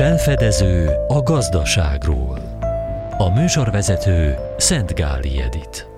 Felfedező a gazdaságról. A műsorvezető Szent Gáli Edit.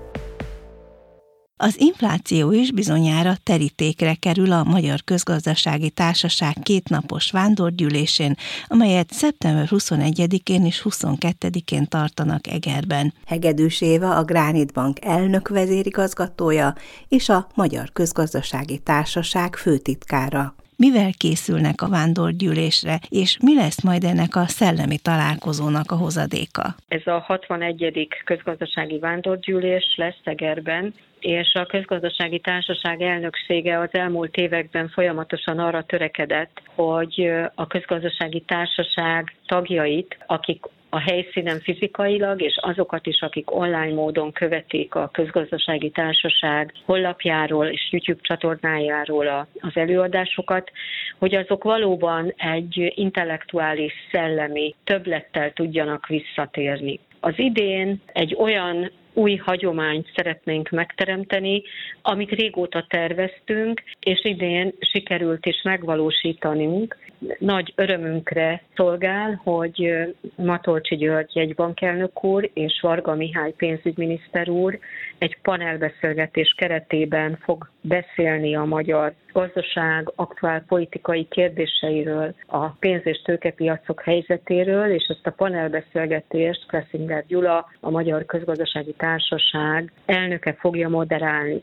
Az infláció is bizonyára terítékre kerül a Magyar Közgazdasági Társaság kétnapos vándorgyűlésén, amelyet szeptember 21-én és 22-én tartanak Egerben. Hegedűs Éva a Gránit Bank elnök vezérigazgatója és a Magyar Közgazdasági Társaság főtitkára mivel készülnek a vándorgyűlésre, és mi lesz majd ennek a szellemi találkozónak a hozadéka? Ez a 61. közgazdasági vándorgyűlés lesz Egerben, és a közgazdasági társaság elnöksége az elmúlt években folyamatosan arra törekedett, hogy a közgazdasági társaság tagjait, akik a helyszínen fizikailag, és azokat is, akik online módon követik a közgazdasági társaság honlapjáról és YouTube csatornájáról az előadásokat, hogy azok valóban egy intellektuális, szellemi többlettel tudjanak visszatérni. Az idén egy olyan új hagyományt szeretnénk megteremteni, amit régóta terveztünk, és idén sikerült is megvalósítanunk. Nagy örömünkre szolgál, hogy Matolcsi György jegybankelnök úr és Varga Mihály pénzügyminiszter úr egy panelbeszélgetés keretében fog beszélni a magyar gazdaság aktuál politikai kérdéseiről, a pénz- és tőkepiacok helyzetéről, és ezt a panelbeszélgetést Klessinger Gyula, a Magyar Közgazdasági Társaság elnöke fogja moderálni.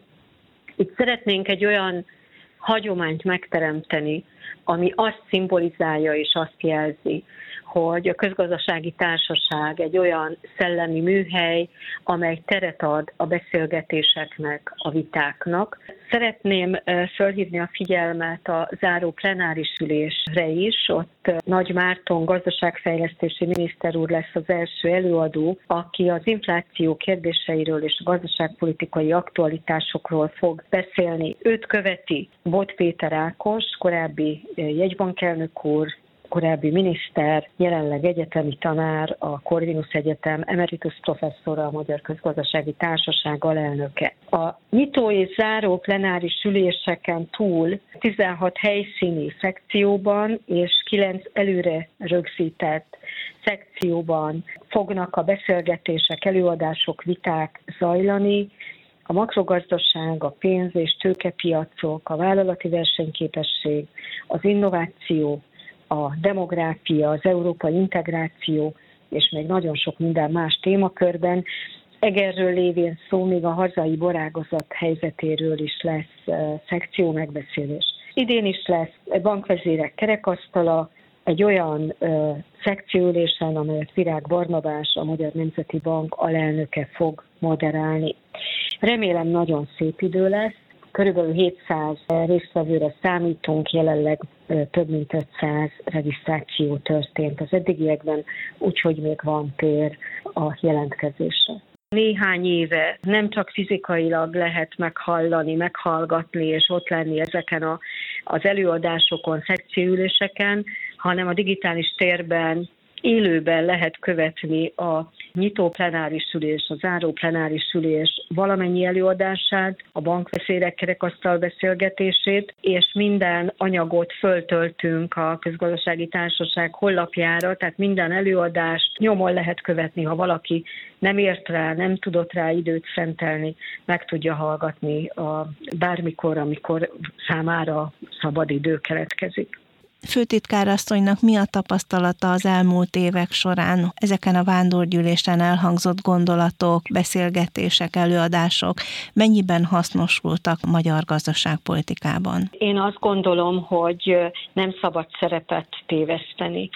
Itt szeretnénk egy olyan hagyományt megteremteni, ami azt szimbolizálja és azt jelzi, hogy a közgazdasági társaság egy olyan szellemi műhely, amely teret ad a beszélgetéseknek, a vitáknak. Szeretném felhívni a figyelmet a záró plenáris ülésre is. Ott Nagy Márton gazdaságfejlesztési miniszter úr lesz az első előadó, aki az infláció kérdéseiről és a gazdaságpolitikai aktualitásokról fog beszélni. Őt követi Bot Péter Ákos, korábbi jegybankelnök úr, korábbi miniszter, jelenleg egyetemi tanár, a Corvinus Egyetem emeritus professzora, a Magyar Közgazdasági Társaság alelnöke. A nyitó és záró plenáris üléseken túl 16 helyszíni szekcióban és 9 előre rögzített szekcióban fognak a beszélgetések, előadások, viták zajlani, a makrogazdaság, a pénz- és tőkepiacok, a vállalati versenyképesség, az innováció, a demográfia, az európai integráció, és még nagyon sok minden más témakörben. Egerről lévén szó még a hazai borágazat helyzetéről is lesz szekció megbeszélés. Idén is lesz bankvezérek kerekasztala, egy olyan ö, szekcióülésen, amelyet Virág Barnabás, a Magyar Nemzeti Bank alelnöke fog moderálni. Remélem nagyon szép idő lesz, Körülbelül 700 résztvevőre számítunk, jelenleg több mint 500 regisztráció történt az eddigiekben, úgyhogy még van tér a jelentkezésre. Néhány éve nem csak fizikailag lehet meghallani, meghallgatni és ott lenni ezeken a, az előadásokon, szekcióüléseken, hanem a digitális térben élőben lehet követni a nyitó plenáris ülés, a záró plenáris ülés valamennyi előadását, a bankveszélyek kerekasztal beszélgetését, és minden anyagot föltöltünk a közgazdasági társaság hollapjára, tehát minden előadást nyomon lehet követni, ha valaki nem ért rá, nem tudott rá időt szentelni, meg tudja hallgatni a bármikor, amikor számára szabad idő keletkezik főtitkárasszonynak mi a tapasztalata az elmúlt évek során ezeken a vándorgyűlésen elhangzott gondolatok, beszélgetések, előadások mennyiben hasznosultak magyar gazdaságpolitikában? Én azt gondolom, hogy nem szabad szerepet téveszteni.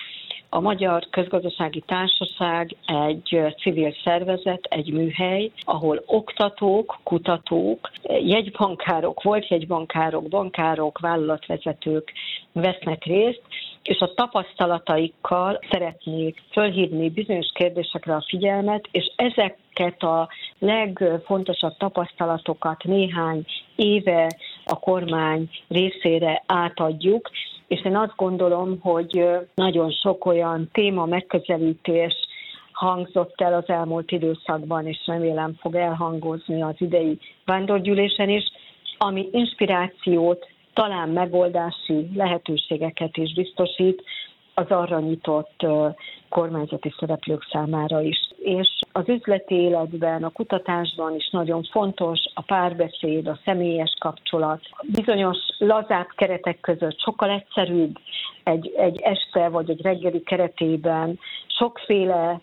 A Magyar Közgazdasági Társaság egy civil szervezet, egy műhely, ahol oktatók, kutatók, jegybankárok, volt jegybankárok, bankárok, vállalatvezetők vesznek részt, és a tapasztalataikkal szeretnék fölhívni bizonyos kérdésekre a figyelmet, és ezeket a legfontosabb tapasztalatokat néhány éve a kormány részére átadjuk, és én azt gondolom, hogy nagyon sok olyan téma megközelítés hangzott el az elmúlt időszakban, és remélem fog elhangozni az idei vándorgyűlésen is, ami inspirációt, talán megoldási lehetőségeket is biztosít az arra nyitott kormányzati szereplők számára is. És az üzleti életben, a kutatásban is nagyon fontos a párbeszéd, a személyes kapcsolat. Bizonyos lazább keretek között sokkal egyszerűbb egy, egy este vagy egy reggeli keretében sokféle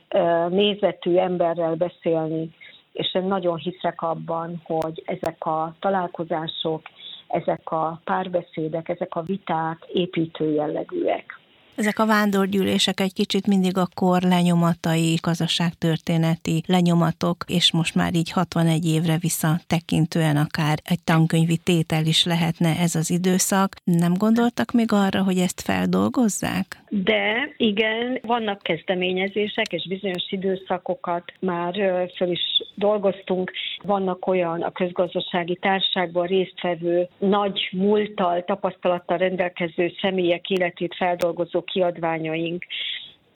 nézetű emberrel beszélni, és én nagyon hiszek abban, hogy ezek a találkozások, ezek a párbeszédek, ezek a viták építő jellegűek. Ezek a vándorgyűlések egy kicsit mindig a kor lenyomatai, gazdaságtörténeti lenyomatok, és most már így 61 évre visszatekintően akár egy tankönyvi tétel is lehetne ez az időszak. Nem gondoltak még arra, hogy ezt feldolgozzák? De igen, vannak kezdeményezések, és bizonyos időszakokat már föl is dolgoztunk. Vannak olyan a közgazdasági társágban résztvevő, nagy múlttal, tapasztalattal rendelkező személyek életét feldolgozó kiadványaink,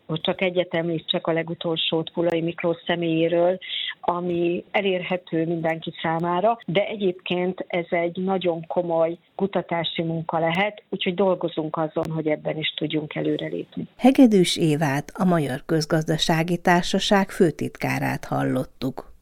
most csak egyet említsek a legutolsót Kulai Miklós személyéről, ami elérhető mindenki számára, de egyébként ez egy nagyon komoly kutatási munka lehet, úgyhogy dolgozunk azon, hogy ebben is tudjunk előrelépni. Hegedűs Évát, a Magyar Közgazdasági Társaság főtitkárát hallottuk.